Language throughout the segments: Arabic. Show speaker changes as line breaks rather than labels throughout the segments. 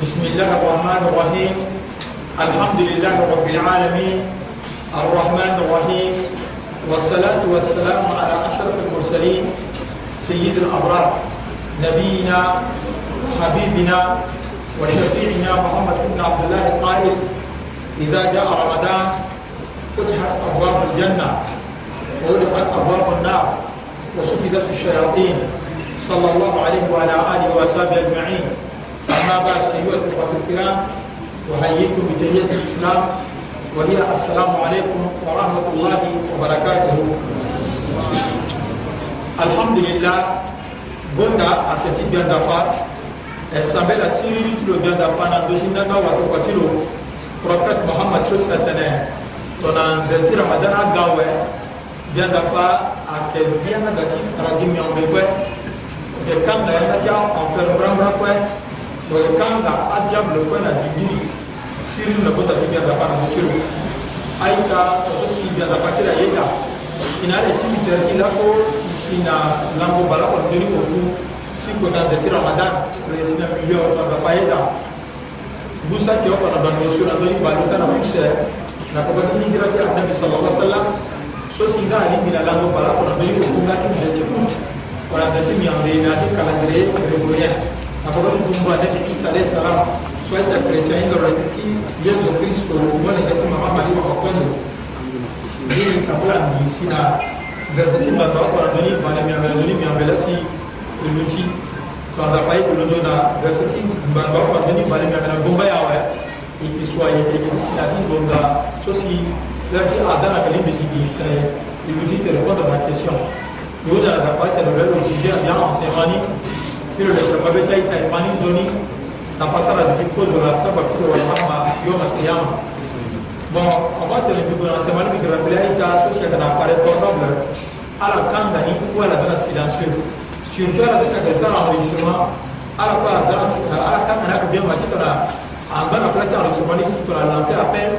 بسم الله الرحمن الرحيم الحمد لله رب العالمين الرحمن الرحيم والصلاة والسلام على أشرف المرسلين سيد الأبرار نبينا حبيبنا وشفيعنا محمد بن عبد الله القائل إذا جاء رمضان فتحت أبواب الجنة وغلقت أبواب النار وسكتت الشياطين صلى الله عليه وعلى آله وأصحابه أجمعين أما بعد أيها الأخوة الكرام أهيئكم بتحية الإسلام وهي السلام عليكم ورحمة الله وبركاته الحمد لله بوندا أتتي بيان دفا السامبي لا سيري تلو بيان دفا نندوشين دانا واتوكو تلو بروفيت محمد شوش لتنين تنان دلتي رمضان عقاوة بيان دفا أتتي بيان دفا راجي ميان بيكوة بيكام دايما جاو أنفر مرام راكوة kanga adiable kwenda kijini siri nakota kibianda pana mukiro aika tososi bianda pakira yeka inale tibi terki laso isina lambo bala kwa ndiri oku chikwe kanze ti ramadan resina video kwa baba yeda busa ki okwa na bandosu na ndiri baluka na muse na kwa kini hira ti anabi sallallahu alaihi wasallam so singa ali bina lambo bala kwa ndiri oku ngati mzeti kuti kwa ndiri miambe na ti calendrier gregorien abaron dumba da bi sare salam so ta krecha inga rakiti yesu kristo wala ga kuma mama ni wa kwani ni ka bula ni sina gazeti ma ta kwa bani bana mi amela ni mi amela si iluti to da pai ko do na gazeti ma ta kwa bani bana mi amela gomba ya wa ipi swaye de sina tin gomba so si lati azana kalim bi si tare iluti tare ko da ma question yo da da pai tare lo bi dia bien enseigné hilo litababeta ita imani nzoni napasala bikozola sabakizowalamama yoma kiyama bon abatene bikona semani bikirapelea ita sosiaka na appare portable ala kandani ou ala zana silencieux surtout ala sosiaka sala enregistrement ala ko ala kandani akobia maci tona ambana place enregistrement ni si tona lancé appel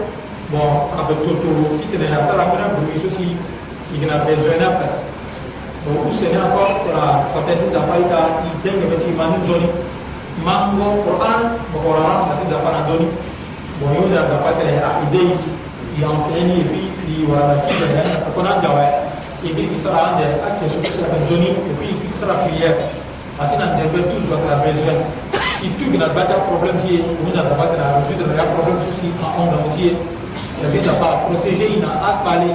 bon abe toto kitene asala mena bruit sosi ikina besoin na appel oku sene encore ra fatati nzapa ita idenge beti imani nzoni mango quran bokorara mati nzapa na ndoni bon yo na nzapa tene a idei i enseigne et puis i wala kidene akona ndawa igri ki sara ande a kesu ki sara ndoni et puis igri ki sara prière ati na ndembe toujours ak la besoin i tugi na bata problème tiye omi na nzapa tene a résoudre na ya problème susi en ondango tiye et puis nzapa protéger ina a parler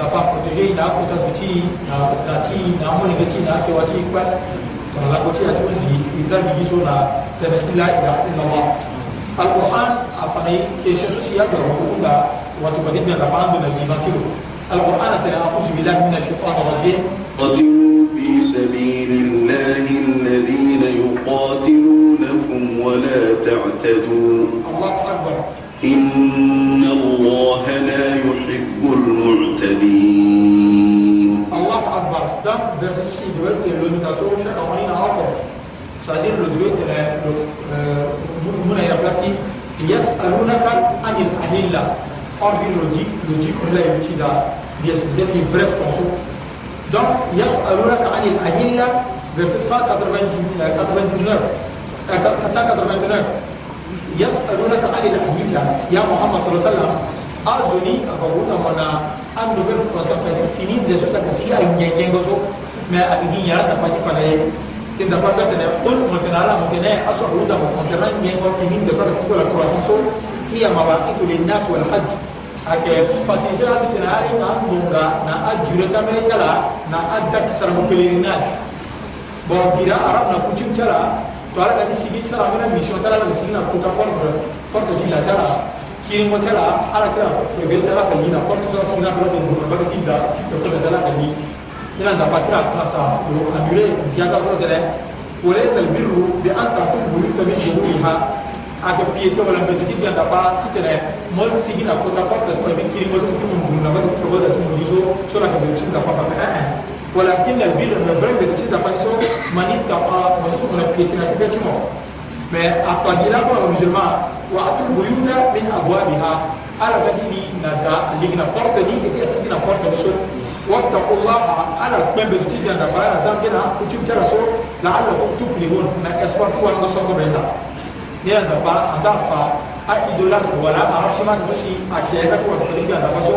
n'a pas protégé, il n'a pas protégé, n'a pas protégé, n'a pas protégé, n'a pas protégé, n'a pas la côté a tout dit, il a dit sur la thématique là, il a fait la loi. Al-Qur'an a fait une question sociale de la Rukunda, ou à tout le monde, il a pas de la dimension. القرآن أعوذ بالله من الشيطان الرجيم قاتلوا في سبيل الله الذين يقاتلونكم ولا تعتدوا الله أكبر إن الله لا يحب المعتدين الله أكبر ده verset 6 دلوقتي لوميتاسيون شقة وعين عقب صادر له آه، دلوقتي منى يبلغتي يسألونك عن الأهلة en biologie, le dit qu'on l'a utilisé dans les brefs morceaux. Donc, يسألونك عن الأهلة verset 199 euh, yasalunaka anil ahilla ya muhammad sallallahu alaihi azoni akabuna mwana ando bero prosasa ni fininze sosa kasi ya nyenyengo so mais nyengo fininze la croissance so hiya mawaqitu linnas walhaj hajj ake facilité la tena ale na ndunga na ajure ta mere tala na adak sarbo pelerina bon bira arab na kuchim tala to ala kati sigi sala amena mission tala no sigi na kuta contre contre jila tala kiengo tala ala kira febe tala ka jila contre so sigi na kuta contre ba kati da ti ko tala ka ni ina da patira kasa ko amure ya ka ko tele وليس البر بأن تقوم بيوت من جمهورها aka piyeto wala mbeto ti bianda pa ti tene mol sigi na kota porte ko be kiri ko ti mun na ba ko da simu diso so la ka be sigi na pa pa eh eh walakin albir na vraibe kucheza paliso manita kwa masusu mnapitina kipe chumo me apadira kwa musulma wa atul buyuta min abwabiha ala kati ni na da ligna porte ni ifi asigi na porte ni so wattaqu llaha ala pembe kucheza na bara zambi na kuchimtara so la ala kutuflihun na espoir kwa ngo songo benda ni anda ba anda fa a idolatre wala a hatima kusi akiyaka kwa kuliga na baso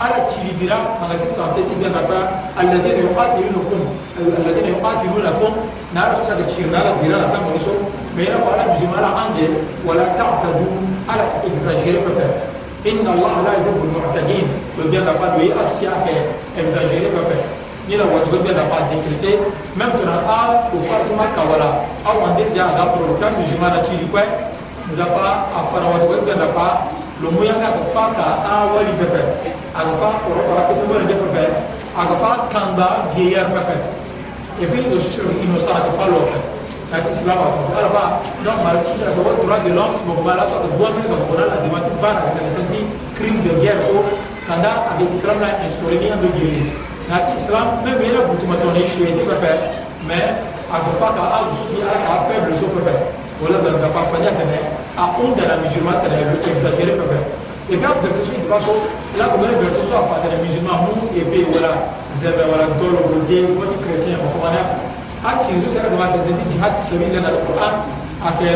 على تشيبيرا ما كان ساتي بيان ربا الذين يقاتلونكم الذين يقاتلونكم نار تشاد تشيرنا لا بيرا لا كان بيشو ميرا ولا بجمالا عنجي ولا تعتدوا على اكزاجير بابا ان الله لا يحب المعتدين بيان ربا دوي اسيا كي اكزاجير بابا نيلا ودو بيان ربا ذكرتي ميم ترى ا وفاطمه كولا او عندي زياده بروكرام بجمالا تشيري كوي نزابا افرا ودو بيان ربا lomu yanga ko fa ka a wali pepe ako fa foro para ko mo ne pepe ako fa kanda je yer pepe e bi do sur ino sa ko fa lo ka ki sila wa ko ala ba non ma ci sa ko droit de l'homme mo ba la so ko bon ko ko la di ma ci ba ka ka ti crime de guerre so kanda avec islam la instauré ni ando guerre na ti islam même yela butuma to ne choué ni pepe mais ako fa ka a jusi ala ka faible so pepe ولا بالبافانيا تنين à honte dans la musulmane telle elle veut exagérer peu et quand vous avez une façon là comme les versets sont faits les musulmans mou et bé voilà zèbe voilà dolo rodé votre chrétien vous comprenez à ah, tirer c'est la demande de jihad qui se met dans le Coran à ah, que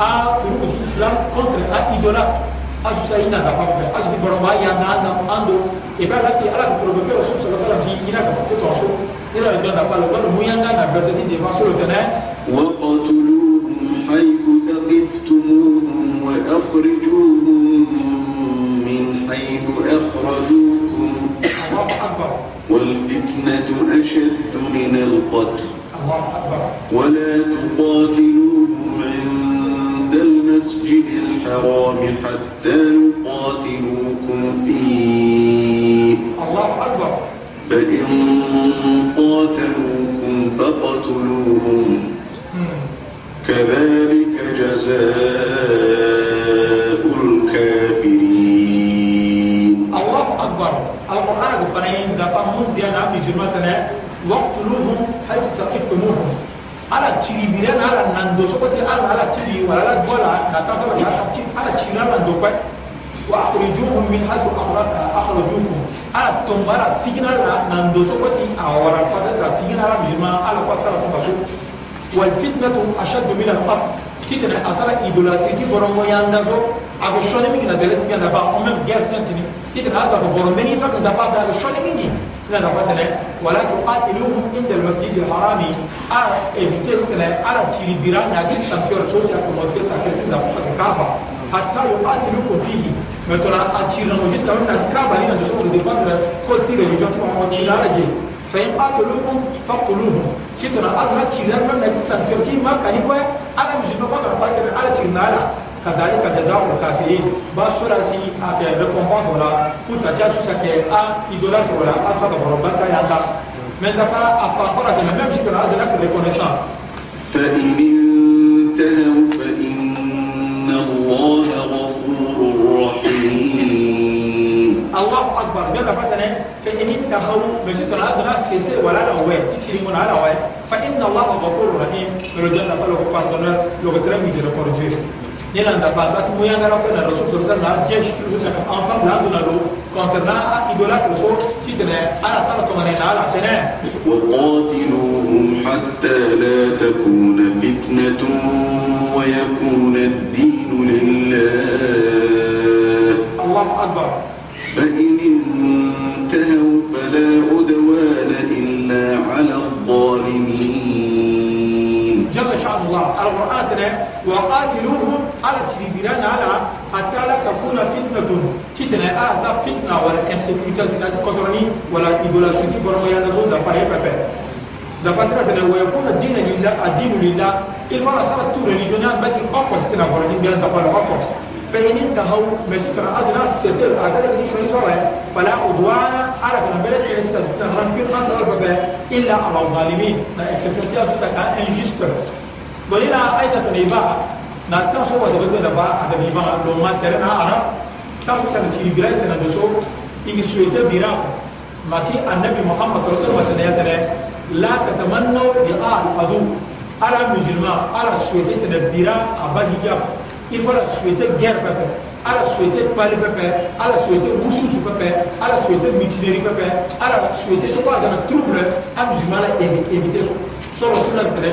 à ah, pour nous l'islam contre à idolâtre à juste à ina d'abord à juste pour moi il y a un ando et bien là c'est à la provoquer le sous sur le salam dit il a fait ton show il a donné la parole le moyen d'un verset des versets le tenait ثقفتموهم وأخرجوهم من حيث أخرجوكم والفتنة أشد من القتل ولا تقاتلوهم عند المسجد الحرام حتى يقاتلوكم فيه الله أكبر فإن قاتلوكم فقتلوهم كذلك جزاء الكافرين الله أكبر القرآن قفنين قطعهم زيادة عبد جرمتنا واقتلوهم حيث ثقفتموهم ala ciri biren ala nando so ko se ala ala ciri wala ala bola na ta to ala ciri ala ciri ala nando ko wa akhrijuhum min hasu akhrijukum ala tombara signal ala nando so ko se awara pada signal ala bijma ala ko sala ko basu wal fitnatu ashaddu min al-qatl qui tene asara idolâtrie qui borongo yandazo ako shone mingi na dele kuya na ba en même guerre sentini qui tene asa ko boro meni fa kaza pa da ako shone mingi na na patene wala ko qatiluhum inda al-masjid al-haram a éviter tene ala chiribira na ti sanction chose ya ko mosquée sacrée da ko kafa hatta yuqatilukum fihi maintenant a chirano juste avant na kafa ni na so ko défendre cause ti religion tu ko chirala je fa in qatiluhum faqtuluhum si tona ala chirano na ti sanction ti ma kani ko أنا مش نقول حباك على تنالا كذلك جزاء الكافرين باسورا سي أبي ريكومبانس ولا فوتا جاسو سكي أ آه، إدولات ولا أفا كبرباتا ياتا من ذكا أفاقرة كنا ميم شكرا هذا لك ريكونيشان فإن انتهوا فإن الله غفور رحيم الله أكبر جل فتنة فإن انتهوا بشيت الأدنى سيسي ولا نوى تشيري من على وين فإن الله غفور رحيم لو فلو قاتل لو قتل ميزي نيلا يلا عند بعض مويا نرى كنا الرسول صلى الله عليه وسلم جيش كل سنة أنفر لا دون لو concernant idolâtre رسول تيتنا على صلاة من على تنا وقاتلوهم حتى لا تكون فتنة ويكون الدين لله الله أكبر وقاتلوهم على تريبيران على حتى لا تكون فتنة تتنى هذا فتنة ولا انسكيوتي كترني ولا ايدولاسيون برما ينزل دفع يبقى دابا ترى ويكون الدين لله الدين لله il faut la salat tout religionnel mais qui encore c'est la parole bien d'abord le rapport فإن انتهوا مسكر أدنى السيسير أعتقد أن شوني سواء فلا عدوان على كنبلة أن يعني تتهمكن أن تربى إلا على الظالمين لا إكسبتون تيا سوسا كان إنجستر بلنا أيضا تنيبا نتام سوى دبل من دبا أدبيبا لوما ترنا أرا آه، آه. تام سوى تيجي غير تنادوسو إيجي سويتة بيرا ما تي النبي محمد صلى الله عليه وسلم تنيا لا تتمنوا لآل أدو على مجرما على سويتة تنبيرا أبدي جا إفرا سويتة غير بب على سويتة بالي بب على سويتة وشوش بب على سويتة ميتيري بب على سويتة شو قاعد أنا تروبر أمجرما لا إيه إيه بيتشو صلى الله عليه وسلم تنيا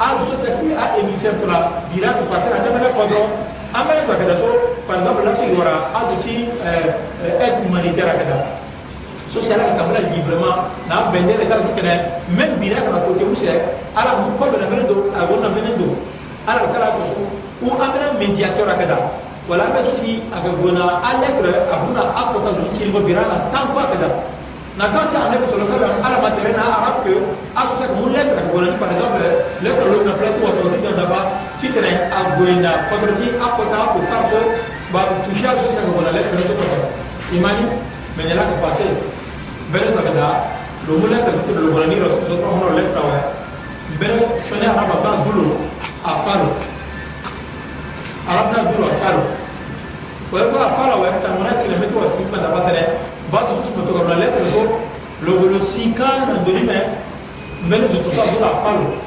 azosɛki a émissaire tola bira to passer a jamana kɔ dɔrɔn an bɛ to a kɛta so par exemple la sigiyɔrɔ azu ci aide humanitaire a kɛta social ka tabla librement na bende le kala kitene même bira ka ko te usɛ ala mu ko bena mene do a wona mene do ala tsala to so ou amena médiateur a kɛta wala bɛ so si a ka gona a lettre a buna a kota do ci ko bira la tan ko a kɛta na quand tu enlèves sur le sol à la matière na arabe que à ce que mon lettre que voilà par exemple lettre le na place ou autorité dans là-bas tu te n'es à goina contre tu à côté à pour faire ce bah toucher à ce que voilà lettre le tout imani mais là que passer belle ça là le mot lettre c'est le voilà ni reçu sur mon lettre ouais belle sonner arabe dans boulot a faire arabe dans boulot à faire ouais quoi à faire ouais ça mon c'est le métier qui m'a d'abord batu su sumato ka bila lɛ soso logolo si kan doni mɛ mbɛlɛ soso sa dona fa lo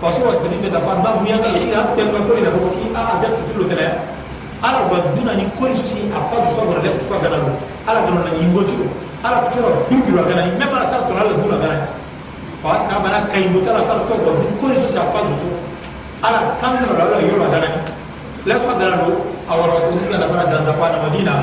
faso wa doni bɛ ta ba ba muya ka lo kira tɛmɛ ko yɛrɛ ko ti a a bɛ tutu lo kɛlɛ ala wa duna ni kori soso a fa soso gɔnɔ lɛ soso a gana lo ala gana na yinbo ti lo ala tutu la du bi la gana mɛ mana sa tɔla la du la gana wa sa bana ka yinbo ta la sa tɔ gɔn du kori soso a fa soso ala kan gana la yɔrɔ la gana lɛ soso a gana lo a wɔrɔ o ti ka na fana dansa ko a na ma di na.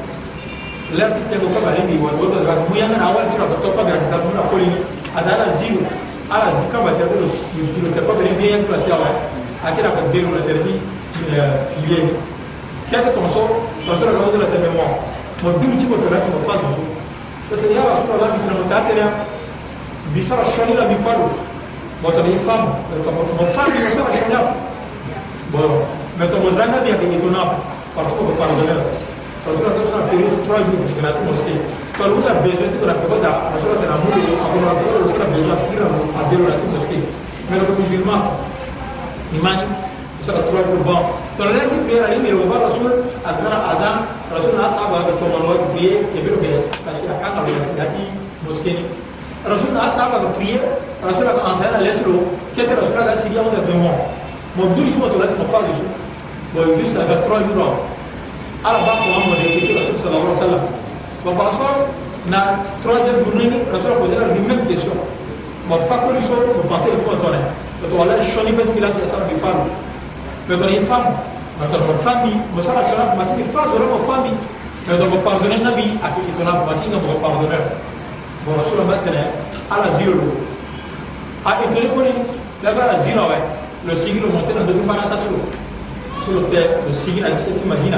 lati tego ka bahendi wa do da mu yanga na wa tira to ka ga da mu na kolini adala zero ala zika ba tero lo tiro te ko bele bien to sia wa akira ka bero na terbi ile kia ka to so to so ga odela teme mo mo dum ti ko to rasi mo fa zu to te ya rasul allah bi tira mo ta tera bi sara shani la bi falu mo to bi fam to mo fa bi sara shani bon mais to mo zanga bi ka ni to na parce que ko pardonner parce que nazo sera période trois jours parce que na ti mosquée to lu ta besoin ti kona période na sera tena mundo akono na période sera besoin pira a belo na ti mosquée mais le musulman imani sera trois jours bon to na ti prière ali mele waba rasul a tara azan rasul na sa ba to man wa prier e belo ke parce que akanga lo na ti mosquée ni rasul na sa ba prier rasul a enseigner la lettre lo kete rasul a sigi a mo de mo mo duri ti mo to la si mo fa de so bon jusqu'à trois jours ala ba ko mo de c'était rasul sallallahu alayhi wa sallam wa ba so na troisième journée ni rasul posait la même question ma fakoli so mo passer le fois tole to to ala shoni bet kila sa bi fam mais to ni fam ma to mo fami mo sala chona ma ti fa zoro mo fami mais to mo pardonner nabi akiki to na ma ti mo pardonner bon rasul ma tene ala ziro a étonné ko ni la ba ziro ouais le sigilo monté dans deux parata tout sur le terre le sigilo à cette imagine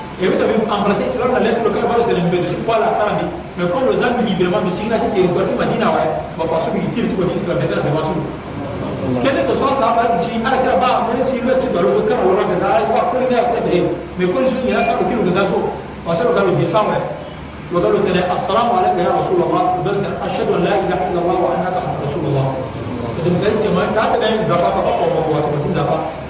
Et vous avez embrassé cela yewita ɓe embrasser islam na lettre local baro tene la ça poala dit. mais comme le zambi librement mi siginaki territoire ti madina wa ba fa soɓigi kiri ti koti islam ete asdema sulu kene to soa saba ji ala kira ba le silva ti baro ko kara lora gada ala wa kone ne akone de mais quand ça, le condition ñina sa ko kiri gada so wa sa logalo di sawe le tene assalamu alayka ya rasulallah dalka ashhadu an la ilaha illallah wa annaka rasulullah sedem kay jama ta tene zafa ko ko ko ko tin zafa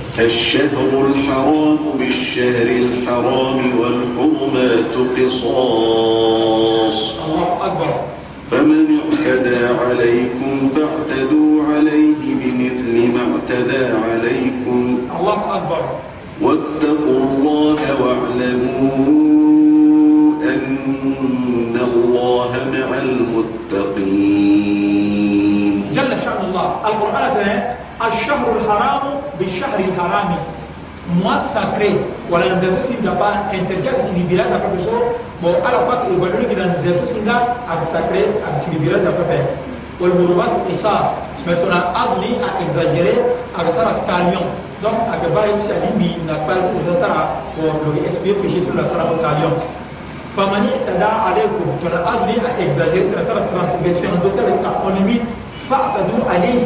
الشهر الحرام بالشهر الحرام والحرمات قصاص الله أكبر فمن اعتدى عليكم فاعتدوا عليه بمثل ما اعتدى عليكم الله أكبر واتقوا الله واعلموا أن الله مع المتقين جل شأن الله القرآن الشهر الحرام بالشهر الحرام مساكري ولا نزفس جبا انتجال تشري بيرا دا كبسو مو على باك يبدل كده نزفس نجا اتساكري اتشري بيرا دا كبسو والمروات قصاص مثلا ادلي اكزاجيري اكسر اكتاليون دونك اكبر يشري بي نقل وزرا ودوري اس بي بي شتو لسرا اكتاليون فمن اعتدى عليكم ترى ادلي اكزاجيري اكسر ترانسجيشن دوتا لتا اونيمي فاعتدوا عليه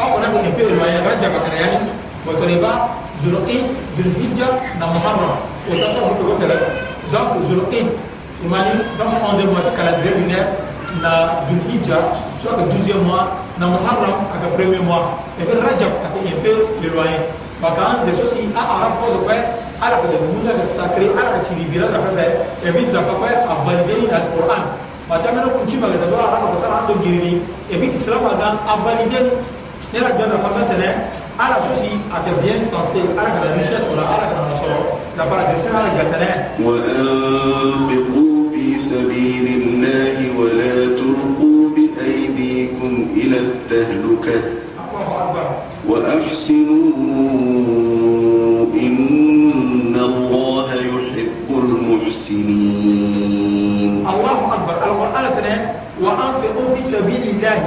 au unaweza kupiga riwaya moja kwa yani watoreba Zulqid Zulhijja na Muharram utasoma huko wote donc Zulqid imani donc 11e dalam kala durée lunaire na Zulhijja soit que 12e mois na Muharram aka premier mah, et puis Rajab aka un peu le loyer vacances et ceci à arabe pose quoi ala ko mula le Arab ala ko tibira da fa et puis da fa a valider le Coran ba ta mena kuchi ba da ba ala ko sala islam a dan a yala jɔn nafa fɛn tɛ dɛ ala sosi a tɛ bien sensé ala kana richesse sɔrɔ ala kana sɔrɔ la bara gɛrɛsɛ ala gɛrɛtɛ dɛ. wa anfiqu fi sabili lahi wa la turqu bi aydikum ila tahluka. wa ahsinu inna allah yuhibbu almuhsinin. allahu akbar ala tɛ dɛ wa anfiqu fi sabili lahi.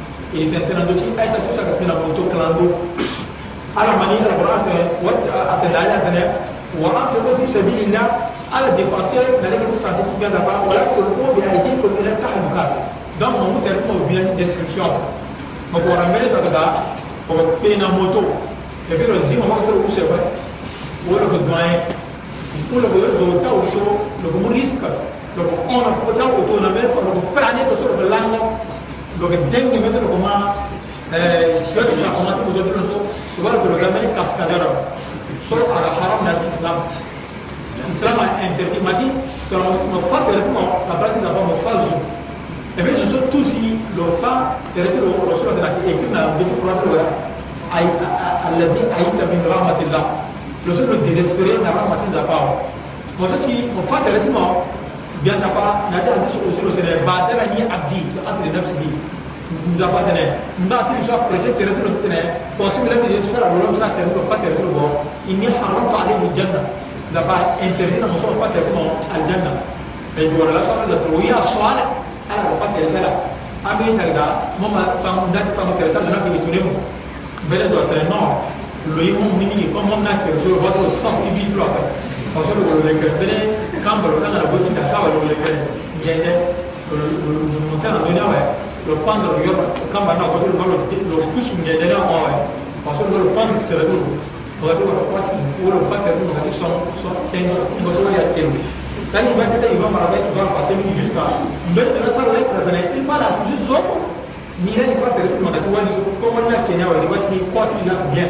يتنتنا إيه، دوشي أي تتوسع كتنا بروتو كلاندو أنا مني أنا برات وقت أتلاعي أتلاعي وأنفقوا في سبيل الله على ديبانسير ملكة السانتي تبقى دفع ولا تلقوا بأيديكم إلى التحركات دم ما هو تلقوا بين الديسكريبشن ما هو رمي فقدا وبين موتو يبيرو زيما ما تلقوا سبب ولا بدوين ولا بدوين زوتا وشو لو مريسك لو أنا بتاعه وتونا بين فلو بعدين تصير بالله loke denge mete lo koma siyoti na koma ti kuto dilo so subara to loke mene kaskadera so ala haram na ti islam islam a interdit mati tona mo fa tere ti mo na bara ti nzapa mo fa zo e mbe so so tusi lo fa tere ti lo lo so lo tene ayeke écrit na mbeni fura ti lo ya allazi aita min rahmatillah lo so lo désespéré na rahma ti nzapa o mo so si mo fa tere ti mo جنة فا نجاه تسوء سلوك كده بعدنا هي عبدي قدر نفسه مزابطنا نباتي شو بريسك ترى تلو كده قاسم لم يسفر أبو لم ساتر تلو فتر تلو بو إني حرمت عليه الجنة لبا انترينا مصور فتر تلو الجنة أيوة ولا سؤال لا تلو هي الصالة أنا فتر تلو أمين تلقى ماما فمدك فمدك تلو نكبي تلو بلا زوجة نور لو يوم مني كم مم نكبي شو بس الصاص تبي تلو faso logololekɛ bene kan balo kan kana boti ta kan wa logolekɛ jɛndɛ kan na dɔnniya wɛ lo pan dɔ yɔrɔ kan ba na boti lo lo lo kusu jɛndɛ na mɔ wɛ faso lo pan tɛrɛ do mɔgɔ do wala kɔti wolo fa tɛrɛ do mɔgɔ sɔn sɔn kɛn mɔgɔ sɔn yɛrɛ kɛn tan ni bɛtɛ yi ba mara bɛ tu vas passer mini jusqu'à mbɛ tɛrɛ sara la tɛrɛ dɛnɛ il faut la toujours zɔn mi yɛrɛ ni fa tɛrɛ do mɔgɔ tu wa ni kɔmɔ na kɛnɛ wɛ ni waati ni kɔti na bien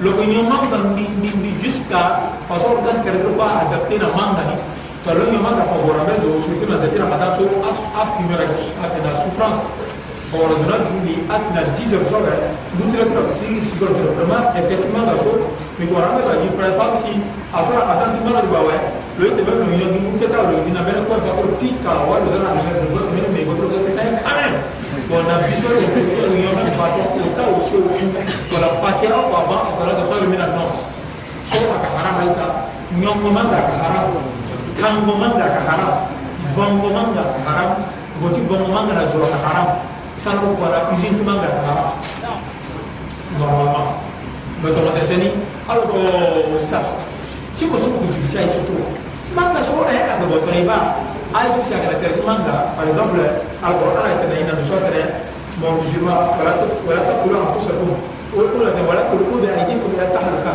loko ñomanga ndi jusqu'à façon gan kereto ko adapté na mangani to lo ñomanga ko horabe zo surtout na datira mata so a fumera akeda souffrance ora dona dundi asina 10 heures soga dutira tira si sigol tira vraiment effectivement ga so mi ko horabe ga yipra fa si asara asanti mala duwa wa lo yete be no ñogi mu teta lo dina bene ko fa ko pika wa lo zana na ko ko me me ko ko ta kare ko na biso ko ñogi fa ko ta o so ko la pat Sinongoman gak haram, kangoman gak haram, vongoman gak haram, goti vongoman gak zoro a haram, sanu kuara izin cuma m n gak haram. Normalement. Betul m a d a s a n i kalau do sas, cuma semua k u c i n o saya itu. Manga seorang un d yang ada betul ni bah, ayat sosial yang a terkait manga, par exemple, Al-Quran yang t e r v a i t dengan dosa terkait, mau m o s l i m a walau tak walau tak kurang a n f o s a k u m ulah dan walau kurang udah ini kurang tak luka.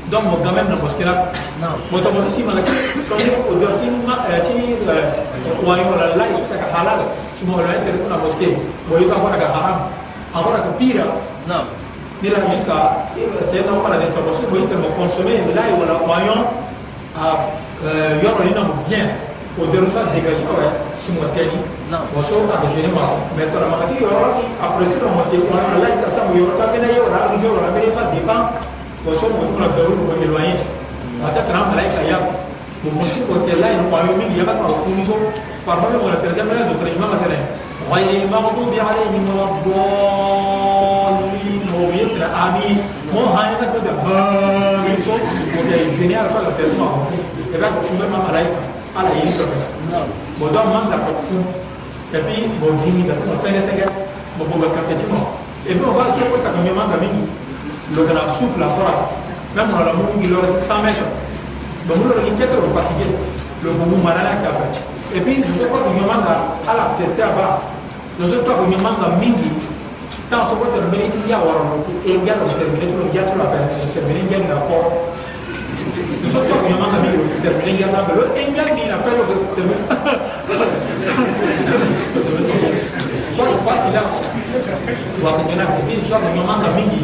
donc gamɛ bɛna mɔsikira mɔtɔ mɔtɔ si ma o dɔ ti ma ti wa yɔrɔ la yi sisa ka halal suma o la tɛ kuna mɔsike o yi fana ka haram a fana ka pira ni la jusqu'à c'est non pas la déclaration o yi tɛ mɔ consommer la yi wala wa yɔn a yɔrɔ ni na mɔ bien o dɔ fa dégage kɔrɔ suma tɛ ni o so a bɛ gêner ma mais tɔnɔ ma ka ti yɔrɔ la si après c'est le monté wa la yi ka sa o yɔrɔ ta bɛ na yɔrɔ la yɔrɔ la bɛ fa dépend kɔsɔn mɔtu la kɛlɛ olu kɔni lɔn ye a tɛ tɛnɛ mala ka ya o mɔsi kɔ tɛ la yen kɔ a ye min yaba kɔ funu so parma bɛ mɔna tɛrɛ tɛmɛ dɔ tɛrɛ ɲuman tɛrɛ wayiri makutu bi ale yi ma dɔɔni mɔgɔ ye tɛrɛ ami mɔ han ye tɛrɛ tɛ bɛɛ so o tɛ gɛnɛ ala fana tɛrɛ ma kɔ e b'a kɔ funu bɛ ma mala yi ala yi tɔ bɛ bɔn dɔw man ka kɔ funu et puis mɔgɔ gini ka tɛmɛ sɛgɛsɛgɛ mɔgɔ bɛ ka kɛ ti ma et puis o b'a sɛgɛ o sago ɲuman ka min lokana sufla fora na muna la mungi lora 100 mètres donc lora ki tete lo fatigué lo bugu malala ka ba et puis je crois que nyomanga ala tester ba je crois que nyomanga mingi tant so ko terminer ti ya wara no e ya lo terminer ti lo ya ti lo ba terminer ya ni rapport je crois que nyomanga mingi lo terminer ya na ba lo e ya ni na fa lo terminer soit le passe là wakati nyana ko soit nyomanga mingi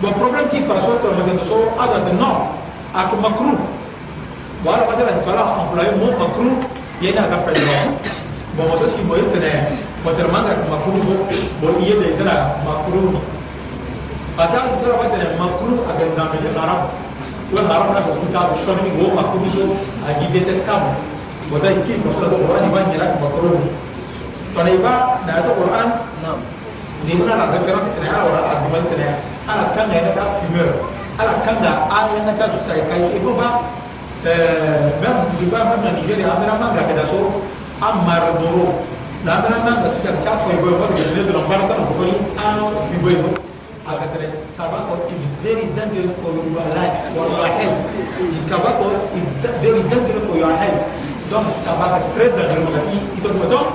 bon problème ti fa so to so ada ta no ak makru bo ala badala ta la employé mo makru yena ka pa no bon mo so si mo ma mo ter manga ak makru bo bo iye de tara makru no ata ta ra badala makru aga na me de haram wa haram na ko ta so ni wo makru so agi detestable bo ta ki fa so da ko ni ban ma makru to ne ba da ta qur'an na ni kuna na reference ina ala wala argument ina ala kan ka ka fumeur ala kan ka an ka ka sai kai e ko ba eh ba du ba ba na Nigeria amara man ga da so amara doro na amara man ga sai ka ko boy boy ne da bar ka ko ni an bi boy boy aga tare tobacco is very dangerous for your life for your health tobacco is very dangerous for your health donc tobacco très dangereux donc ils ont donc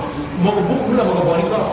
mon beaucoup la mon bon histoire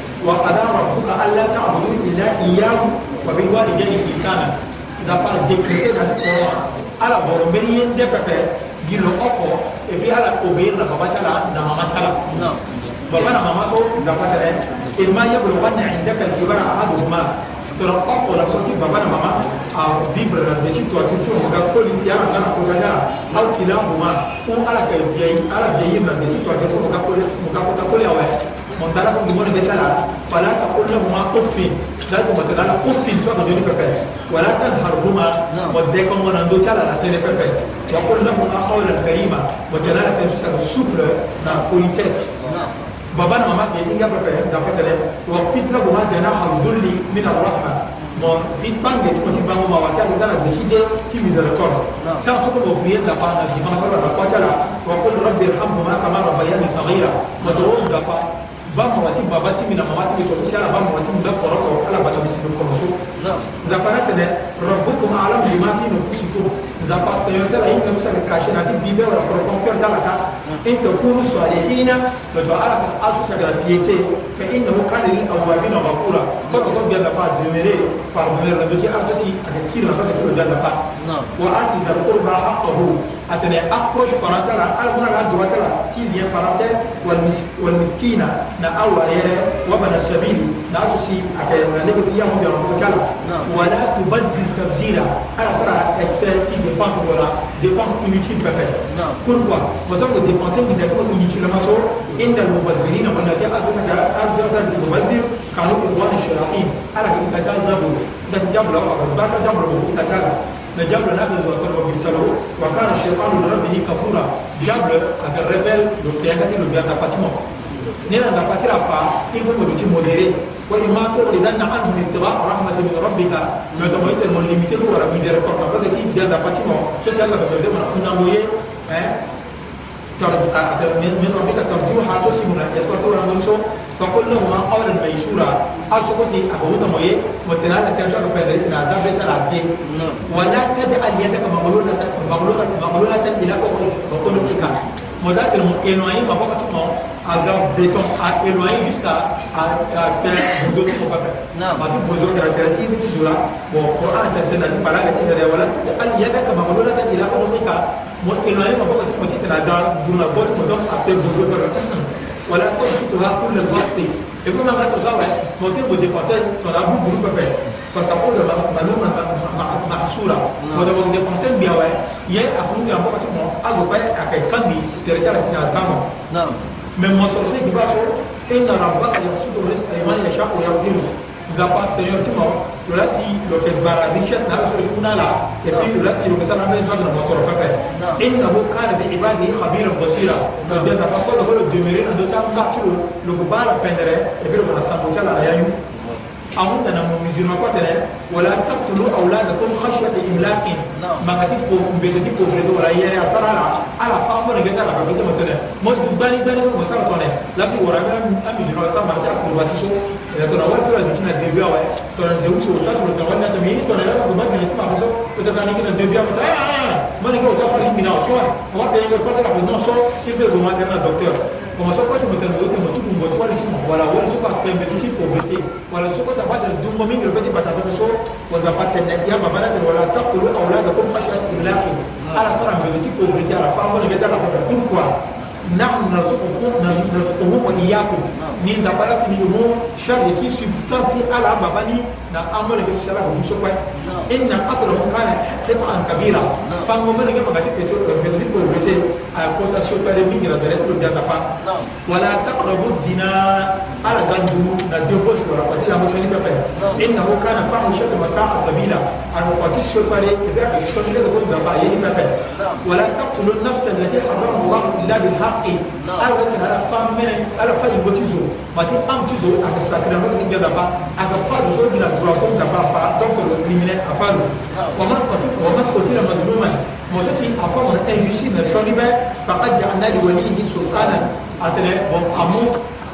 وقضى ربك ألا تعبدوا إلا إياه وبالوالدين إحسانا ils n'ont pas décrété la victoire à la boromérien des pépés dit le oko et puis à la obéir la baba chala na mama chala baba na mama so la patere et ma yablo wanna indaka al-kibara ahaduhuma tɔrɔ ɔkɔ la kɔrɔti baba na mama a vivre la de ci tuwa tutu mɔgɔ polisi a kana ko ka yaa aw kila mɔgɔ ko ala ka vieillir ala vieillir la de ci tuwa tutu mɔgɔ kole mɔgɔ kota kole awɛ من ضرب من مثلا فلا تقل لهما اف ذلك مثلا اف فقد يرفع ولا تنهرهما نعم. وديكم ونندو تلا لا تنفع وقل لهما قولا كريما وجلال تنسى الشكر نا نعم. بوليتس نعم. بابا ماما بيتين يا بابا دا فتره وقفت لهما جناح الذل من الرحمه mon vite bange ti koti bango ma wata ko tala décidé ti miséricorde tan soko bo biye da pa na di mana ko la ko tala wa qul rabbi irhamhuma kama rabbayani saghira wa dawum da pa ba mawati ba bati mina mawati ko so ba mawati da ko ko ala ba ta misiru ko so za para ta de rabbukum alam bima fi nufusikum nous nous avons un dans tel nzapa senyontela ina musaka kashe na bibe wala profonteur zalaka inte kunu salihina noto ala ka asu saka la piété fa innahu kana lil awabina ghafura ko ko biya da pa demere par demere la dosi ala tosi aka kira la ka kiro da pa wa ati zal qurba haqqahu atene approche parantala ala kuna la droite la ti bien parentel wal wal miskina na awa yere wa bana sabili na asu si aka ne ko fiya mo da ko tala wala tubadzir tabzi ala dépense dépense inutile pourquoi parce que dépenser inutile sur le le bien وإما تغلدن عنهم ابتغاء رحمة من ربك ما تمويت الملمتين ولا ميدر قرن فلا تي جادا باتيمو سيسال لك فردي من أخونا مويه آه، من ربك ترجوها تسمنا يسبر طولا نوشو فقل لهما قولا ميسورا أرسو كسي أخونا مويه وتنال كان شعر بيدر إن عذاب بيت العبد نعم. ولا تجعل يدك مغلولة مغلولة مغلولة إلى أخوك وقل لك Mozart est tellement éloigné, parfois pratiquement, à gare béton, à éloigner jusqu'à à, faire Bozo qui pas faire. Parce que Bozo qui a fait ici, tout là, bon, pour un certain âge, par là, il y a des voilà, il y a des camarades là, il y a des monika, mon éloigné, parfois pratiquement, tu es là dans la boîte, mon donc, après Bozo qui Voilà, comme si tu vas pour le rester. Et comme on a fait ça, ouais, mon temps, mon dépensage, ton amour, beaucoup peut faire. فتقول ملوما محصورا وده وده بانسين بيوا يا أكون في أمور تمو ألو باي أكيد كندي ترجع لفينا زمان نعم من مصرسي بباشر إن ربك يبسط الرزق لمن يشاء ويقدره nga pas seigneur ti ma lo la ti lo yeke bara richesse na aso kuna la et puis lo la si lo yeke sara ambeni zozo na mo soro pepe innahu kana bi ibadihi khabiran basira lo denda pa ko lo ko lo demeure na ndö ti anga ti lo lo yeke baa la pendere et puis lo yeke na sango ti ala ayayu ango tana mo musulman ko tere wala taqtulu awladakum khashyata imlaqin makati ko mbeta ti ko bredo wala yere asara la ala fa ko ne gata ka bito motene mo du bani bani ko sara tone la fi wora ga am musulman sa ma ta ko basi so ya tona wala tona du tina debiya wa tona zeu so ta tona tona wala tami tona la ko makile ko ma so ko ta kani kina debiya ko ta mani ko ta fa ni mina so wa ko ta ko ko ta ko no so ti fe ko ma ta na docteur omasokose motelo ote motuku ngoti wala ti mawala wala ti bapembe ti ti povete wala soko sa batene dungo mingi lo be ti bata tene so wala batene ya babana tene wala takulu aulada comme khashat ilakin ala sara mbele ti povete ala fa ngo nege ti ala kota pourquoi nahnu narzuquhum wa iyyakum min zabara sinihum sharri ki substansi ala babani na amana ga shara ko shokwa inna qatlahum kana qat'an kabira fa mo mena ga magati pe ko be ko bete a kota shokwa re mingira dare to da ta fa wala taqrabu zina على غندو ندبو شورا وتلا مشاني بقى إنه كان فاحشة وساء سبيلا أن وقتش شبالي إذا كان يشتغل لك فوق بقى يهين بقى ولا تقتل النفس التي حرم الله إلا بالحق نعم. أنا وكان أنا فاهم من أنا فاهم وتزو ما تي أم تزو أك ساكنا ما تيجي دابا أك فاز زو بلا درا فوق دابا فا دكتور كريمنال أفعله وما قتل وما قتل مظلوما موسى أفهم أن يجسي من فقد جعلنا لوليه سلطانا أتلا وأمو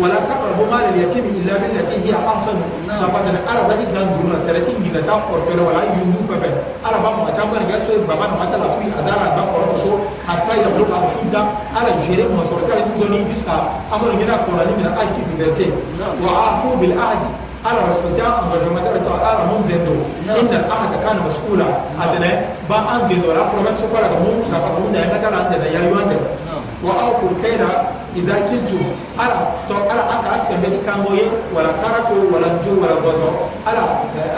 ولا تقربوا مال اليتيم الا بالتي هي احسن فقد العرب دي كان غرور تلاتين جدا تا قرفنا ولا يندو بابا عرب ما كان بر جالس بابا ما تلا كوي ادار دا فرق شو حتى يبلغ الشدة على جير مسؤولك الزوني جسا امر هنا قراني من اجل بلتي نعم. وعفوا بالعهد على رسولتها engagement avec تاع على mon زيدو إن الأحد كان مسؤولا عندنا نعم. با ان دي أنجز ولا promesse سكولا كمون كمون ده نكتر عندنا يا يوان ده نعم. وأوفوا الكيلا إذا كنت ألا ألا أكا سمي كاموي ولا كاركو ولا جو ولا غزو ألا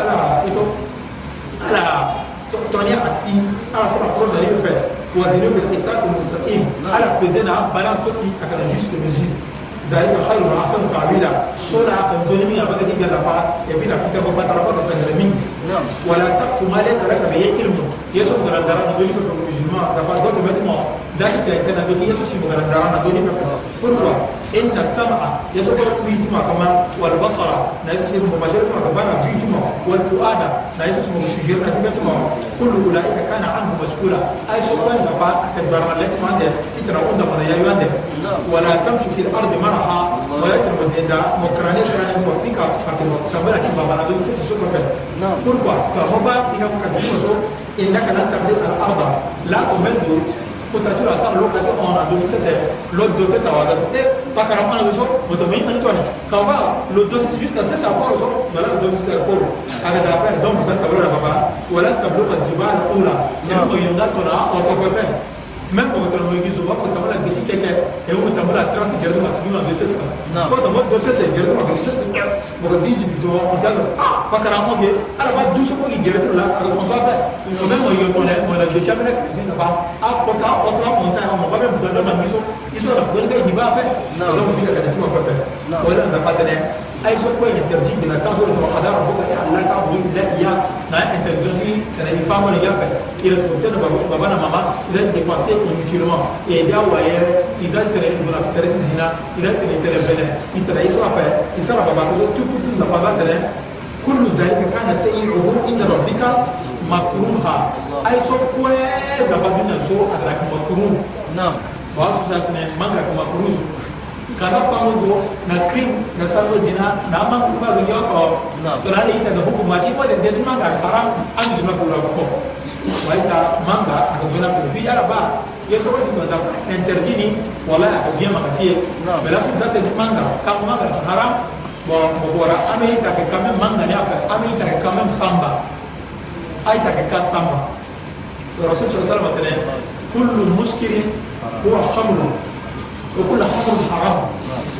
ألا إيشو ألا توني أسيف ألا سورة فرد لي فت وزيرو بالإستاذ المستقيم ألا بزنا بالانس aussi أكا juste mesure ذلك خير وعسل تعويلا شورا كنزوني مين أبدا كي قال لها يبين أكيد أبو بطر أبدا تهرمين نعم. ولا تقف ما ليس لك بيئة كلمة يشوف غرندران دولي كتب المجنون دابا دوتو ذلك كان دوتي يسوع شيء مغرد دارنا دوتي بركوا إن السمع يسوع كل في جمع كمان والبصر نايسوس شيء مبادر كما كمان في جمع والفؤاد نايسوس شيء مشجير كتير جمع كل أولئك كان عنه مسؤولا أي سوء وين زبا أكن دارنا لا تمانده إتنا قلنا من يايوانده ولا تمشي في الأرض مرحا ولكن مدينة مكرانية كان هو بيكا فاتوا كبرت بابا نبي سيسي شو مكان بركوا نعم. كهوبا إيه مكان إنك لن تملك الأرض لا أملك kotatura asa loka te ona domi sese lo dofe sa waga te Quand on va moto mai tani juste comme lo ça jusqu'à sese le so wala dosi sese aporo aga da pa donc de baba Et il ula ah. ne qu'on yonda tona o ko pepe même okotana moyekizo bakotambola gesi teke ekotambola transe gerge masigi na doses ka kotambola doses gerge maka doses mokazi individuo wakonsaga bakaramoke ala ba dusu koki gerge la akokonsaga ome moyotone mona deca mena krejisa ba akota akota monta ya moba be budanda mangiso iso na kugonika iniba ape donc bika katati makota oyelanda patene ai sun koyi ne tarji da ta so da ada ko ka Allah ka bu da iya na interjoni da na ifamar yaka ila sautar da babu baba na mama idan ke kwase ko mu kirma e da waye idan tare da na tare zina idan tare da tare bene itara iso apa isara baba ko tu tu tu baba baba tare kullu zalika kana sayi'uhu inda rabbika makruha ai so koyi da babu nan so Allah ka makruh na'am ba su sa ne kana famu na krim na salo zina na ama kuba lo yoko tola le ita da huku mati po den detu manga haram an zuna kula ko wa ita manga ko bela ko bi araba yeso ko zuna interdit ni wala ko biya makati bela fu zate manga kam manga haram bon mobora ame ita ke kamen manga ni apa ame ita ke kamen samba ai ta ke ka samba الرسول صلى الله عليه وسلم كل مسكر هو خمر وكل خمر حرام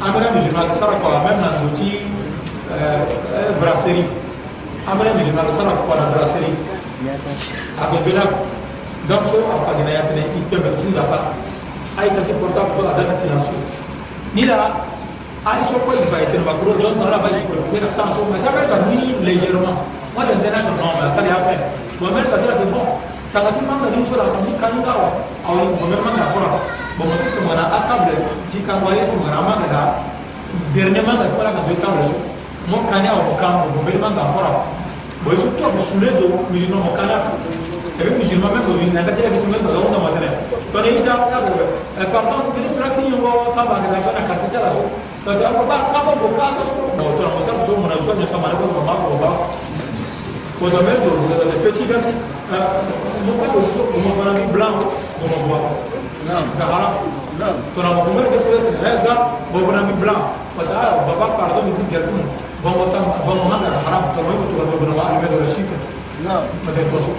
engrais musulman ka sara kɔla même nan toti euh, euh, brasserie engrais musulman ka sara kɔla brasserie a ko jona donc so a faginaya tene i pembe tusa pas a ah, yi tati porta muso a dana silence ni la a yi soko yi bayi tene bakuro jɔn sara bayi kuro kɛ ka taa so mais ça fait ka ni légèrement moi je ne sais pas non mais ça lui a fait moi même quand il a dit bon takati manga nimsola kandi kanga wa awali ngome manga kora bomo se semana akable ti kangwa ye semana manga da dernier manga ti kora kambe kangwa so mo kani awa mo kango ngome manga kora bo yesu to abu sule zo mizino mo kana ebe mizino me bo ni nanga ti ebe semana ba zonga matene to ni ida na bo e pardon ti ni trasi yongo sa ba na to na kati sala so to ti abu ba kabo bo ka to so bo to na mo sa so mo na so ni sa ma na ko ma ko ba Vous avez des petits garçons, euh, mon père, mon mon ami blanc, mon bois. Non. D'accord Non. Ton ami, mon qu'est-ce que c'est Un gars, mon ami blanc. Parce que, papa, pardon, il dit garçon. Bon, on s'en avez on a vous haram, ton ami, tu vas me donner l'arrivée de la chic. Non. Mais t'es trop chaud.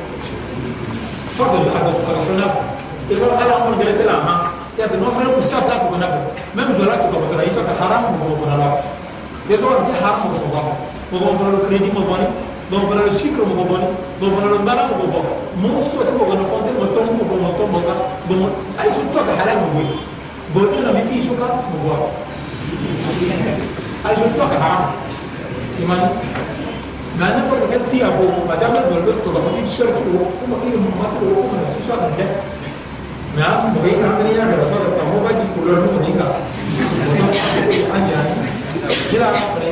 Soit de gens à la situation, et je vais aller en mode de la main. Il y a des gens qui ont sont là pour qu'on a Même je l'ai dit comme on a dit, haram, on va me donner l'arrivée. Les gens ont dit haram, on va me donner le crédit, on va me donner donc fana le sucre mɔgɔ bɔni donc fana le mbala mɔgɔ bɔ mɔgɔ sɔsi mɔgɔ na fɔnte mɔtɔ mɔgɔ bɔ mɔtɔ mɔga bon ayi so tɔ ka halal mɔgɔ ye bon e na mi fi so ka mɔgɔ wa ayi so tɔ ka haram i ma mais ne ko fɛn si a ko ma taa mɛ bɔlɔ bɛ tɔgɔ ma i sɔrɔ cogo ko ma e ma to o ma si sɔrɔ dɛ mais a mɔgɔ i ka kɛnɛ yɛrɛ sɔrɔ ka mɔgɔ ji kolon n'o fana i ka o sɔrɔ an yɛrɛ yira fana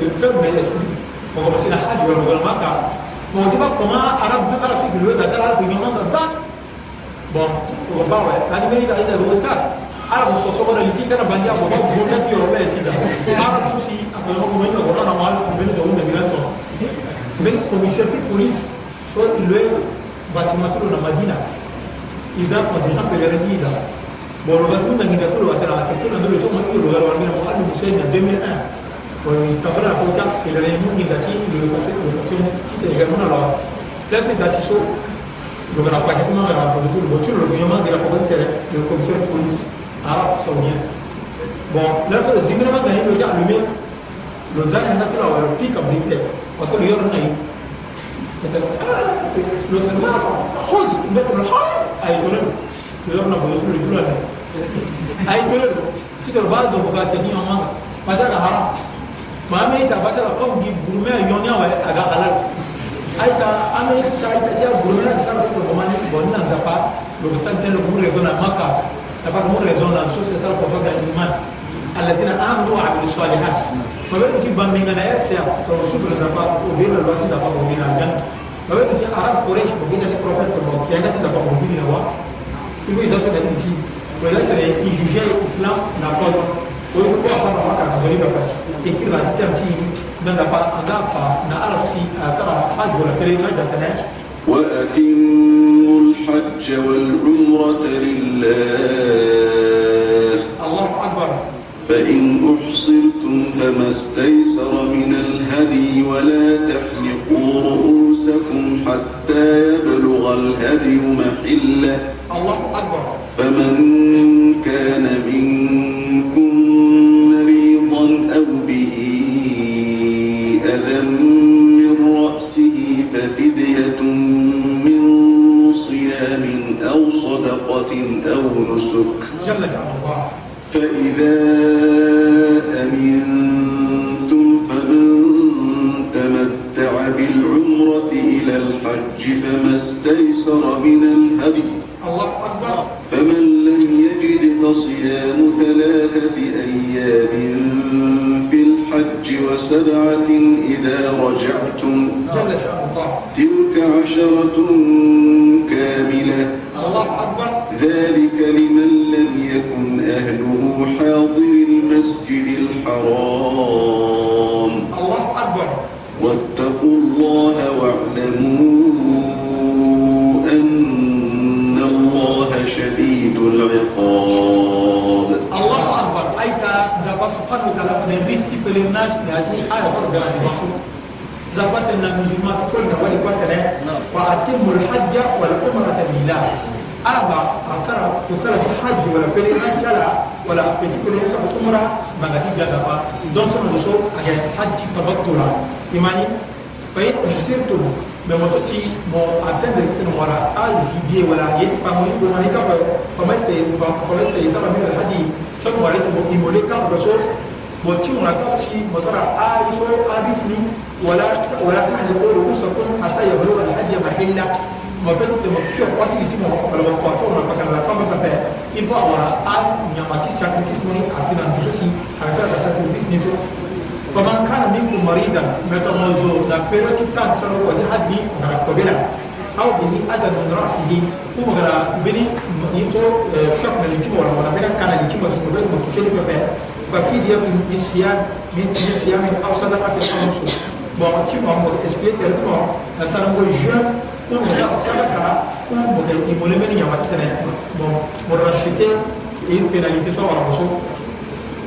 الفم اسمه هو بس الحاج ولا ما كان ما هو دي بقى كمان عرب بقى في الوقت ده عرب انا بيجي ده ده الوساس عرب الصوصو ده اللي فيه كده بنجي ابو بابا هو ده يوروبا سيدا عرب سوسي انا ما بقول لك انا اعرف من ده من ده من كوميسير بوليس شو اللي باتماتلو na madina 2001 Intanto la cosa che le immunità negativi, che non lo la senda si so, lo che la parte come la produzione, lo cielo, lo che io mandi la potente, lo commissione polis, a sogna. Bon, la sua zimera ma dai lo già lui lo zan è nato la lo pica brite, o solo io non hai. Lo zan ma khuz metro al hal, ai to lo, lo non voglio più lo. Ai to lo, ci trovato bugatini mamma, ma da haram. maa mi ta bata la comme gi gurumɛ yɔnya wɛ a ka halal ayi ta an bɛ sa ayi ta siya gurumɛ la sa ko ko ma ni bon na ta pa le ko tan tel ko raison na maka ta pa ko raison na so c'est ça ko fa ga iman alladina amanu wa amilu salihat ko be ki ban min na yasa to shukr da pa ko be la wasi da pa ko be na jan ko be ki arab quraish ko be na prophète ko ki na ta pa ko be na wa ko yi ça so da ki ko la ta yi juger islam na pas oyo وأتم الحج والعمرة لله الله أكبر فإن أحصرتم فما استيسر من الهدي ولا تحلقوا رؤوسكم حتى يبلغ الهدي محله الله أكبر فمن كان منكم متغزو نبيرة تبتان سنو وجهد بي غرا قبلا أو به أذن من رأسه هو غرا بني يمسو شك من الجمع ولا ولا بنا كان الجمع سنبه مرتشل ببه ففيدية من صيام من صيام أو صدقة أو نصوص bon tu m'as mon expliqué tellement la salle moi jeune pour me faire sadaka ou mon il me le met il y a ma tête bon mon racheter et une pénalité soit à la motion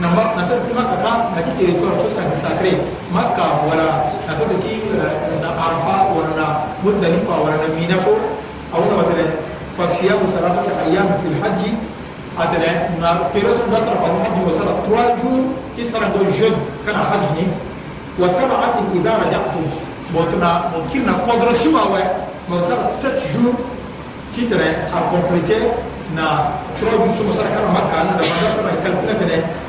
نما نسرت مكة فا نكتي يتوى شوسا كساكري مكة ولا نسرت تي عرفة ولا مزدلفة ولا مينا شو أو نمتلي فالصيام ثلاثة أيام في الحج أتلا نا كيروس نصر فهو حج وصل تواجو كسر دو جد كان حجني وسبعة إذا رجعتم بوتنا ممكن قدر شوا و مرسل ست jours titre à compléter na trois jours sur Mosara Karamaka, na Madagascar, calcule que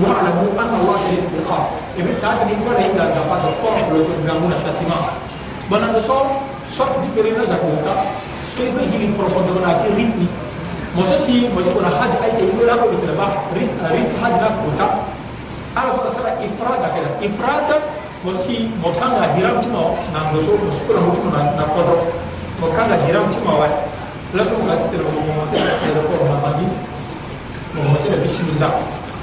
wa'lamu anna Allah yahdi al-haq. Ibn Qayyim ini kan ingat dapat the form untuk bangun atas timah. Bana the soul, soul di perina dah kuota. So itu jadi profondo na ti ritmi. Masa si, masa pun haji kait ke ibu lagu kita lepas rit eh, rit haji nak kuota. Alah fakta sana ifrada kena. Ifrada masa si mohon dah hiram cuma nak dosa bersyukur lah cuma nak kuota. Mohon dah hiram cuma wah. Lepas itu kita lepas mohon mohon kita lepas mohon mohon kita lepas bismillah.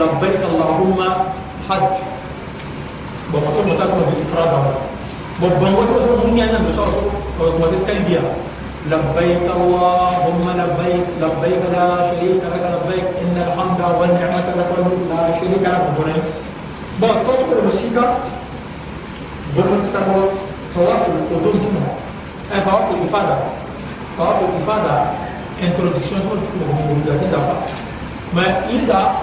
لبيك اللهم حج بمصر متاكم بالإفراد بمبان وجه وصول دنيا أنا بسوسو وجه التلبية لبيك اللهم لبيك لبيك لا شريك لك لبيك إن الحمد والنعمة لك والملك لا شريك لك هنا بقى توصل المسيكة بمبان تسمى طواف القدوم طواف الإفادة طواف الإفادة introduction to the community that is the fact. Mais il a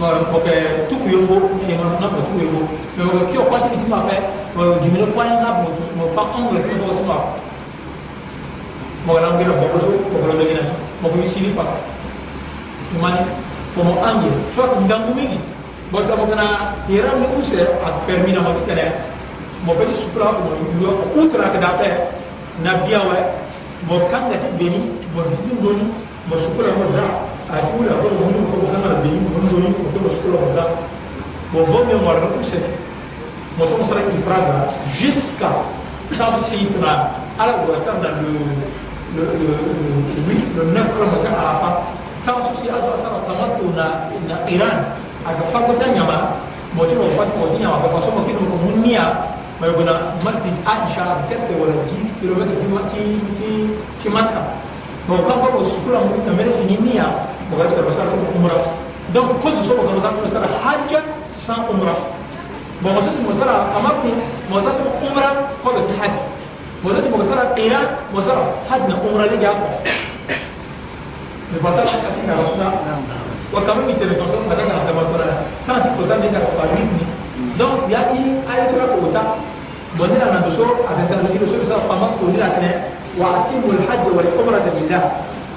ok tu ku yongo e ma na tu yongo me ko ki o kwati ti ma pe ko di me ko yanga mo tu mo fa on le ko tu ma mo la ngi na bonjo ko ko ngi na mo ko yisi ni pa tu ma ni ko mo angi so ko ngangu mi ni bo ta mo kana ira mi ku se a permi na ma ti tere mo be ni supra ko yo utra ka date na bia we mo kanga ti beni mo vidi ngoni mo supra mo za akula ko mun ko kana be mun do ni ko ko skolo ko da ko vo mémoire ko c'est mo so sera qui fraga jusqu'à quand c'est itra ala wa ça dans le le le le 8 le 9 ramadan arafa tant souci azo sara tamattu na na iran aga fa ko tanyama mo to fa ko tinyama ko so mo kino ko munnia ma yogona masjid aisha 4 wala 10 km ti ti ti makka mo kan ko sukula mu na mel fini niya mo ga ko sar ko umra donc ko so ko sar ko sar hajja sans umra mo mo so mo sar amatu mo sar ko umra ko be hajj mo so mo sar qira mo sar hajj na umra liga ne pasa ka tin na rota wa kam mi tele ko so ma ga na sa ma ko na kan ti ko sa ni sa fa ni ni donc yati ayi sura ko ta bonira na do so a ta ta ni do so sa pa ma ko ni la kne وأتموا الحج والعمرة لله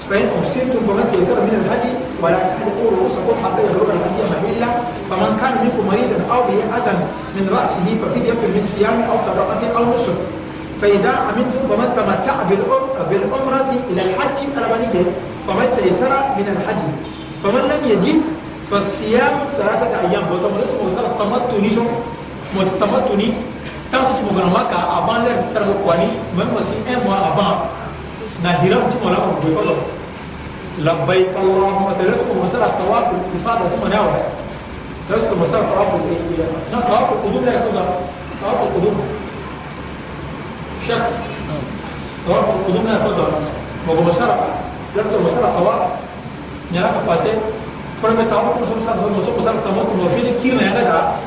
فإن أحسنتم فما سيسر من الهدي ولا تحلقوا رؤوسكم حتى يبلغ الهدي محلة فمن كان منكم مريضا أو به أذى من رأسه ففدية من صيام أو صدقة أو نسك فإذا أمنتم فمن تمتع بالعمرة إلى الحج الأولية فما سيسر من الهدي فمن لم يجد فالصيام ثلاثة أيام وتمرسوا وصل التمتع نيشو tant que ce gouvernement qu'a avant l'air du Saramo Kwani, même aussi un mois avant, n'a hiram tu m'en as un peu de La baïk Allahumma te laisse commencer à tawaf le fard de ton awa. Laisse commencer à tawaf le fard. Non, la le kudum, d'ailleurs, tout ça. Tawaf le kudum. Chaque. la le kudum, d'ailleurs, tout ça. Mais commencer à, laisse commencer à tawaf. N'y a pas passé. tawaf, tu me sors ça, tu tu me sors ça, tu tu me sors ça, tu tu me sors ça, tu tu me sors ça, tu tu me sors ça, tu tu me sors ça, tu tu me sors ça, tu tu me sors ça, tu tu me sors ça, tu tu me sors ça, tu tu me sors ça, tu tu me sors ça, tu tu me sors ça, tu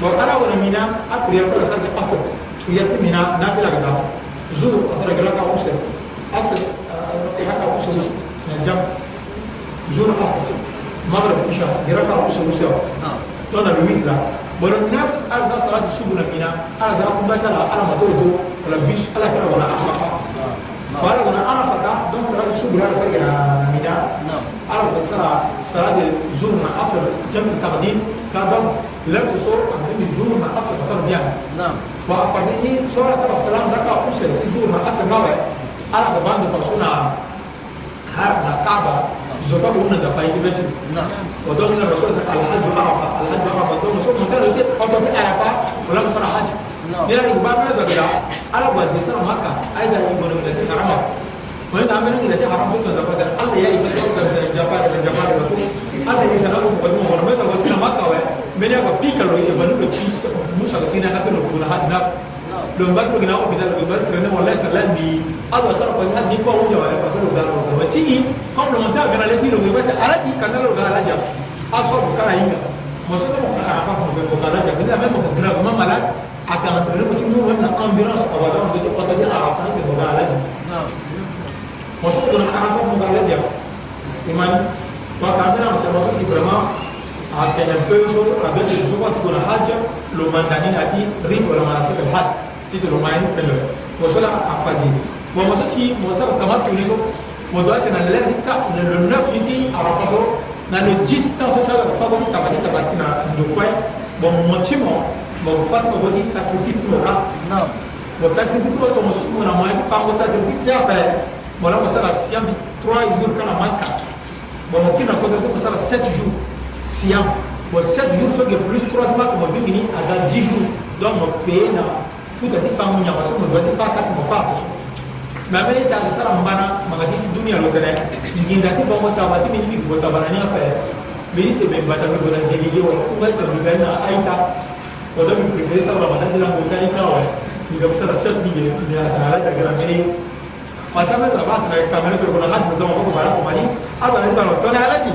bon ala wona mina a kuriya ko sa se asr kuriya ti mina na fi la gada zuzu asra gala ka usr asr gala ka usr na jam zuzu asr maghrib isha gala ka usr usr don na mi la bon naf ala sa salat subuna mina ala sa fu bata la ala mato ko ala bish ala kana wala ahma wala wala arafa ka don salat subuna ala sa mina ala sa salat zuzu na asr jam taqdim ka don leo tusoma mimi juma asal salam yani naam wa apatini sura sala salam daka kusa ti juma asal mawe ala ko bando fa suna har na kaaba zoba una da pai ni beti naam wa don na rasul al hajj arafa al hajj arafa don so mo talo ti o to ti arafa wala mo sura hajj ni ari ba na da da ala ba de sala makka ai da ngo ne da ti harama ko ina amene ni da ti haram sun da ba da Allah ya isa da da jabal da jabal rasul Allah ya isa da ko mo wala mo da wasila makka wa mene ko pikalo ina banuɗo ci musaka sinanakano gona hatina ɗo mbaɗɗogina hôpital ɗo mbaɗ traine walla tala ndi alwa sara ko hadi ko hunde wala ko to galo ko wati ko ɗo monta gara le filo ko wata arati kanalo gala ja aso ko kala inga mo so ko kala fa ko ko gala ja bila même ko grave ma mala aka traine ko tinu wala ambulance ko wala ko to ko ta arafa ko gala ja mo so ko kala fa ko gala ja iman wa kamera mo so ko vraiment apelebesho abelezuma tuko na haja lomandanini ati rito lamanasebe hati tito lomayini pelele mosola afadini bon moso si mosala kama tuni so modo ate na lere ta na le neuf niti arafa so na le dix tan so sala fa bon tabani tabasi na ndokwe bon moti mo mo fat mo bodi sacrifice mo ka non mo sacrifice mo to moso mo na mo fa mo sacrifice ya pe mo la mosala siambi trois jours kana manka bon mo kina kodo mosala sept jours siyam bon 7 jours fait que plus 3 mois comme bien fini à 10 jours donc mon pays na futa di famu nya parce que mon doit di fa kasi mo fa ko mais mais ta sa la mbana magati dunia lo tane ni ndati ba mota ba ti mi ni ko ta bana ni afa mi te be bata ko la zeli yo ko ba ta biga na aita ko da mi préférer sa ramadan de la montagne ka wa ni ga sa la 7 ni ni ala ya gra meri Macam mana nak nak kamera tu kalau nak mudah mudah kembali, apa yang tak nak? Tuan ada lagi.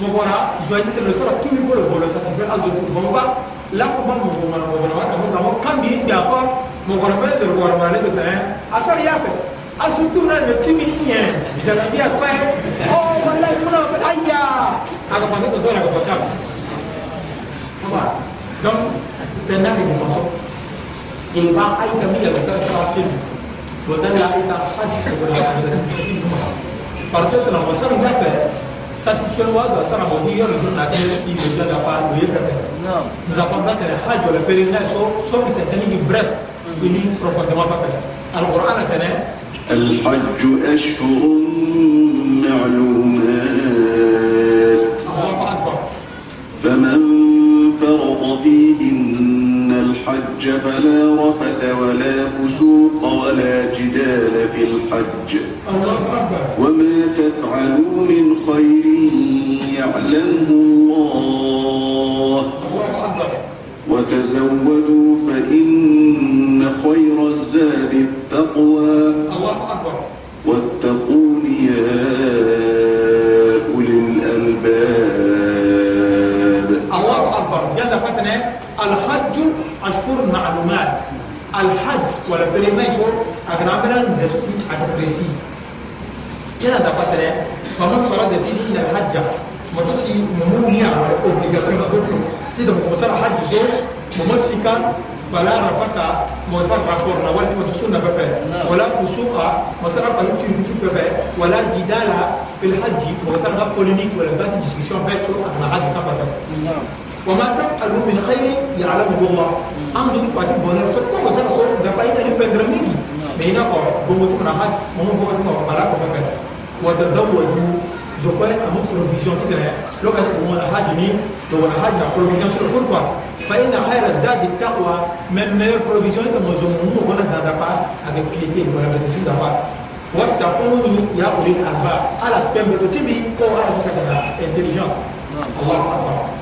mɔgɔra zɔnjite lo sɔrɔ tulu ko lo bolo sati fɛ azo tu mɔgɔba la ko ba mɔgɔ ma mɔgɔra wa kamo kamo kan bi ja kɔ mɔgɔra bɛ zɔrɔ wɔrɔ ma ne ko tɛ asari y'a fɛ asu tu na ɲɔ timi ɲɛ jalabi a fɛ ɔ wala kuna fɛ aya a ka pɔsɔ sɔsɔ la ka pɔsɔ ma kuma donc tɛ n'a kɛ mɔgɔ sɔn e ba ayi ka min yɛrɛ ka sɔrɔ a fi mi o da la ayi ka hali ka bɔ la ka yɛrɛ parce que tɛnɛ mɔsɔn bɛ fɛ satisfaire wa do sana bo hiyo ni na ke si le da pa do ye pepe non za pa ba ke ha jo le peringa so so mi te tani bref ni profondément pa pepe al qur'an tane al hajj ashhur ma'lumat فمن فرض فيهن الحج فلا رفث ولا فسوق ولا جدال في الحج وما تفعلوا من خير يعلمه الله وتزودوا فإن خير الزاد التقوى واتقون يا أولي الألباب الله أكبر يا فتنة الحج أشكر معلومات الحج ولا بريميشو نزفسي زفسي أغرسي دا دقتنا فمن فيه إلى الحج مجلسي ممنيع ولا أوبليغاسيون في تيدا مصر حج زور ممسكا فلا رفاسا مسار راكور ولا تمتسونا بفا نعم. ولا فسوق مسار قلوتي رمتي بفا ولا جدالا في الحج مسار بولينيك ولا باتي ديسكشن باتشو أنا عاد تبقى وما تفعلوا من خير يعلمه الله عندو دي فاتي بونا فتا وسر سو دا باي دا ريف غرامي بينا كو بوتو راح مو مو بوتو كو بارا كو بكا وتزوجوا جو كوين امو بروفيزيون دي كره لو كان مو راح هاجني تو راح هاجا بروفيزيون شنو بوركو فاين خير الزاد التقوى من مير بروفيزيون تو مو مو بونا دا دا با ادي بيتي بونا دا دا با وتقول يا اولي الالباب على فهم تو تي بي كو راح تسكتا انتليجنس الله اكبر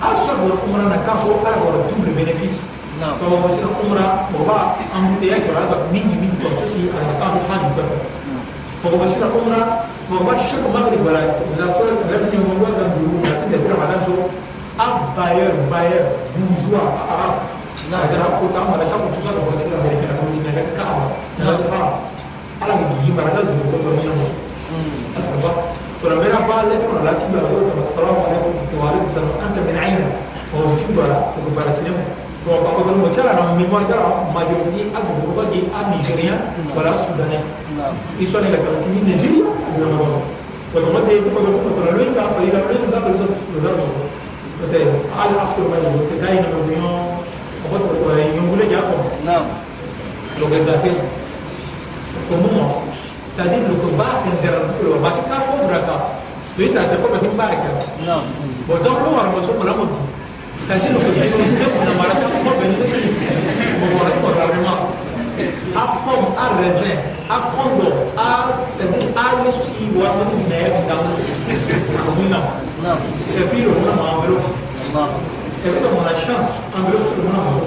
halisa bɔra umra na k'a fɔ ala bɔra double bénéfice tɔgɔ bɛ se ka umra o b'a embouteillage kɔrɔ ala min ni min tɔn sosi ala k'a fɔ k'a ju bɛɛ tɔgɔ bɛ se ka umra tɔgɔ bɛ se ka magre bala la fɔlɔ la fi ɲɔgɔn wa ka duuru la ti tɛgɛ ma dan so a bailleur bailleur bourgeois arabe n'a kɛra ko t'an mara k'a ko tout ça dɔgɔtɔrɔ la mɛ kɛra cogo jumɛn k'a ma n'a kɛra ala ka dugu mara ka dugu kɔtɔ ɲɛnabɔ ala ka فربنا قال لكم لا لكم السلام عليكم وعليكم السلام أنت من عينك وجوبا وقبلت لهم وفقوا بالهم وترى أنا من وجرى ما جبني أبو بغي من جريا ولا سوداني إيسواني لك ركني نجريا ولا مبغى وتمد يدك وتقول ترى لين ده فلين لين ده بالظبط بالظبط وتعالى على أفتر ما يقول تداين بالديون وقت يوم ولا جاكم نعم لو قدرتين ومما c'est-à-dire le combat interrompu, ma tu as fondre là. Tu es traité comme un bac. Non. Bon, donc, nous, on reçoit mon amour. C'est-à-dire que tu es traité pour la marque, pour o ici. Bon, on répond rarement. A pomme, a raisin, a condo, a. cest à a réussi, ou a même une aide dans le Non. Non. C'est pire, on a un enveloppe. Non. Et puis, on a la chance, enveloppe sur mon amour.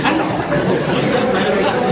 看到。